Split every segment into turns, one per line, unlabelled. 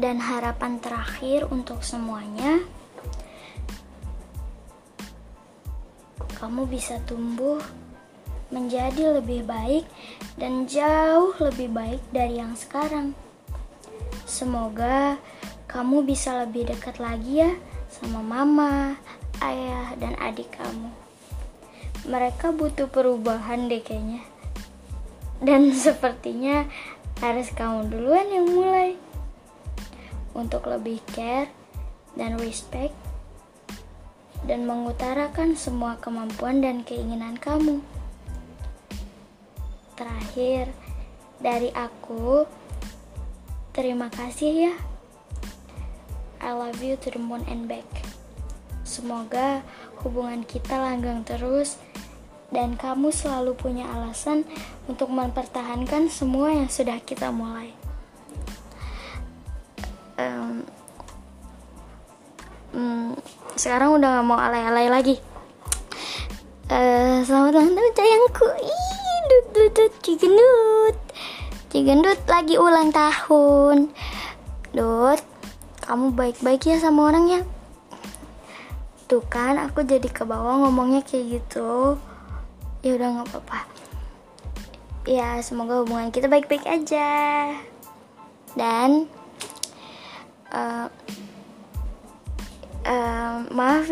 dan harapan terakhir untuk semuanya kamu bisa tumbuh menjadi lebih baik dan jauh lebih baik dari yang sekarang. Semoga kamu bisa lebih dekat lagi ya sama mama, ayah, dan adik kamu. Mereka butuh perubahan deh kayaknya. Dan sepertinya harus kamu duluan yang mulai. Untuk lebih care dan respect dan mengutarakan semua kemampuan dan keinginan kamu. Terakhir, dari aku, terima kasih ya. I love you to the moon and back. Semoga hubungan kita langgang terus dan kamu selalu punya alasan untuk mempertahankan semua yang sudah kita mulai. Sekarang udah gak mau alay-alay lagi. Uh, selamat ulang tahun sayangku. Ih, dut dut dut cigendut. Cigendut lagi ulang tahun. Dut, kamu baik-baik ya sama orangnya. Tuh kan, aku jadi ke bawah ngomongnya kayak gitu. Ya udah nggak apa-apa. Ya, semoga hubungan kita baik-baik aja. Dan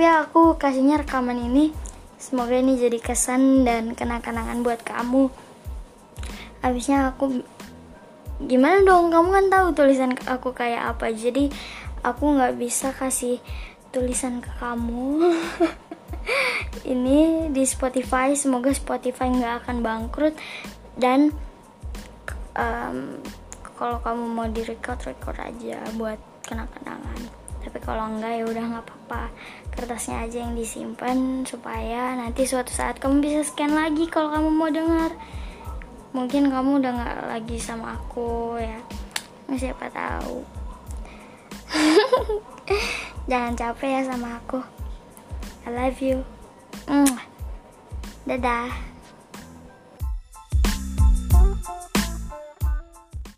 ya aku kasihnya rekaman ini. Semoga ini jadi kesan dan kenang-kenangan buat kamu. Habisnya aku gimana dong? Kamu kan tahu tulisan aku kayak apa jadi aku nggak bisa kasih tulisan ke kamu. Ini di Spotify semoga Spotify nggak akan bangkrut. Dan um, kalau kamu mau di record record aja buat kenang-kenangan tapi kalau enggak ya udah nggak apa-apa. Kertasnya aja yang disimpan supaya nanti suatu saat kamu bisa scan lagi kalau kamu mau dengar. Mungkin kamu udah nggak lagi sama aku ya. Siapa tahu. Jangan capek ya sama aku. I love you. Dadah